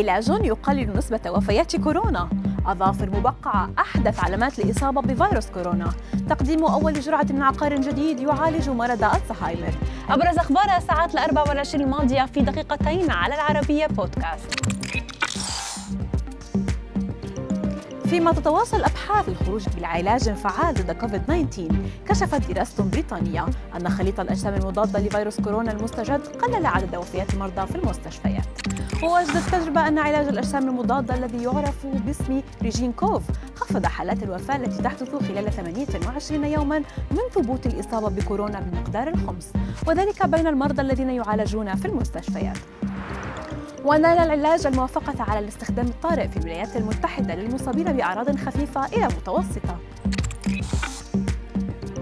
علاج يقلل نسبة وفيات كورونا. أظافر مبقعة أحدث علامات الإصابة بفيروس كورونا. تقديم أول جرعة من عقار جديد يعالج مرض ألزهايمر. أبرز أخبار الساعات الأربع والعشرين الماضية في دقيقتين على العربية بودكاست. فيما تتواصل أبحاث الخروج بالعلاج فعال ضد كوفيد 19 كشفت دراسة بريطانية أن خليط الأجسام المضادة لفيروس كورونا المستجد قلل عدد وفيات المرضى في المستشفيات. ووجدت التجربة أن علاج الأجسام المضادة الذي يعرف باسم ريجين كوف خفض حالات الوفاة التي تحدث خلال 28 يوما من ثبوت الإصابة بكورونا بمقدار الخمس. وذلك بين المرضى الذين يعالجون في المستشفيات. ونال العلاج الموافقة على الاستخدام الطارئ في الولايات المتحدة للمصابين بأعراض خفيفة إلى متوسطة.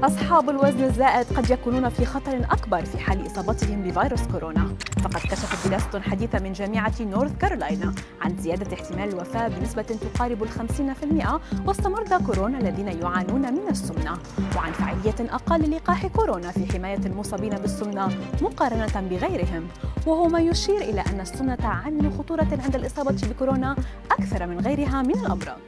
أصحاب الوزن الزائد قد يكونون في خطر أكبر في حال إصابتهم بفيروس كورونا. فقد كشفت دراسة حديثة من جامعة نورث كارولاينا عن زيادة احتمال الوفاة بنسبة تقارب الخمسين في المئة وسط مرضى كورونا الذين يعانون من السمنة. وعن فعالية أقل للقاح كورونا في حماية المصابين بالسمنة مقارنة بغيرهم. وهو ما يشير إلى أن السمنة عامل خطورة عند الإصابة بكورونا أكثر من غيرها من الأمراض.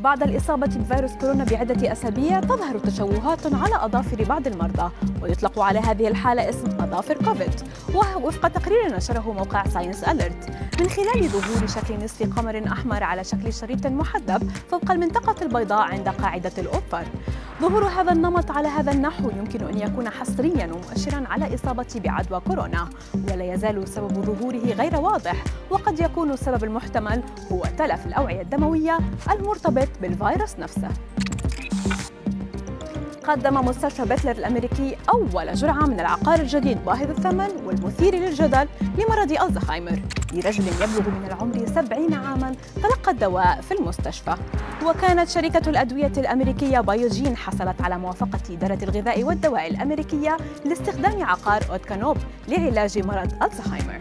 بعد الإصابة بفيروس كورونا بعدة أسابيع تظهر تشوهات على أظافر بعض المرضى ويطلق على هذه الحالة اسم أظافر كوفيد. وفق تقرير نشره موقع Science Alert. من خلال ظهور شكل نصف قمر أحمر على شكل شريط محدب فوق المنطقة البيضاء عند قاعدة الأظافر. ظهور هذا النمط على هذا النحو يمكن أن يكون حصريا ومؤشرا على إصابة بعدوى كورونا ولا يزال سبب ظهوره غير واضح وقد يكون السبب المحتمل هو تلف الأوعية الدموية المرتبط بالفيروس نفسه. قدم مستشفى بيتلر الأمريكي أول جرعة من العقار الجديد باهظ الثمن والمثير للجدل لمرض ألزهايمر. لرجل يبلغ من العمر 70 عاما تلقى الدواء في المستشفى. وكانت شركة الأدوية الأمريكية بايوجين حصلت على موافقة إدارة الغذاء والدواء الأمريكية لاستخدام عقار أوتكانوب لعلاج مرض ألزهايمر.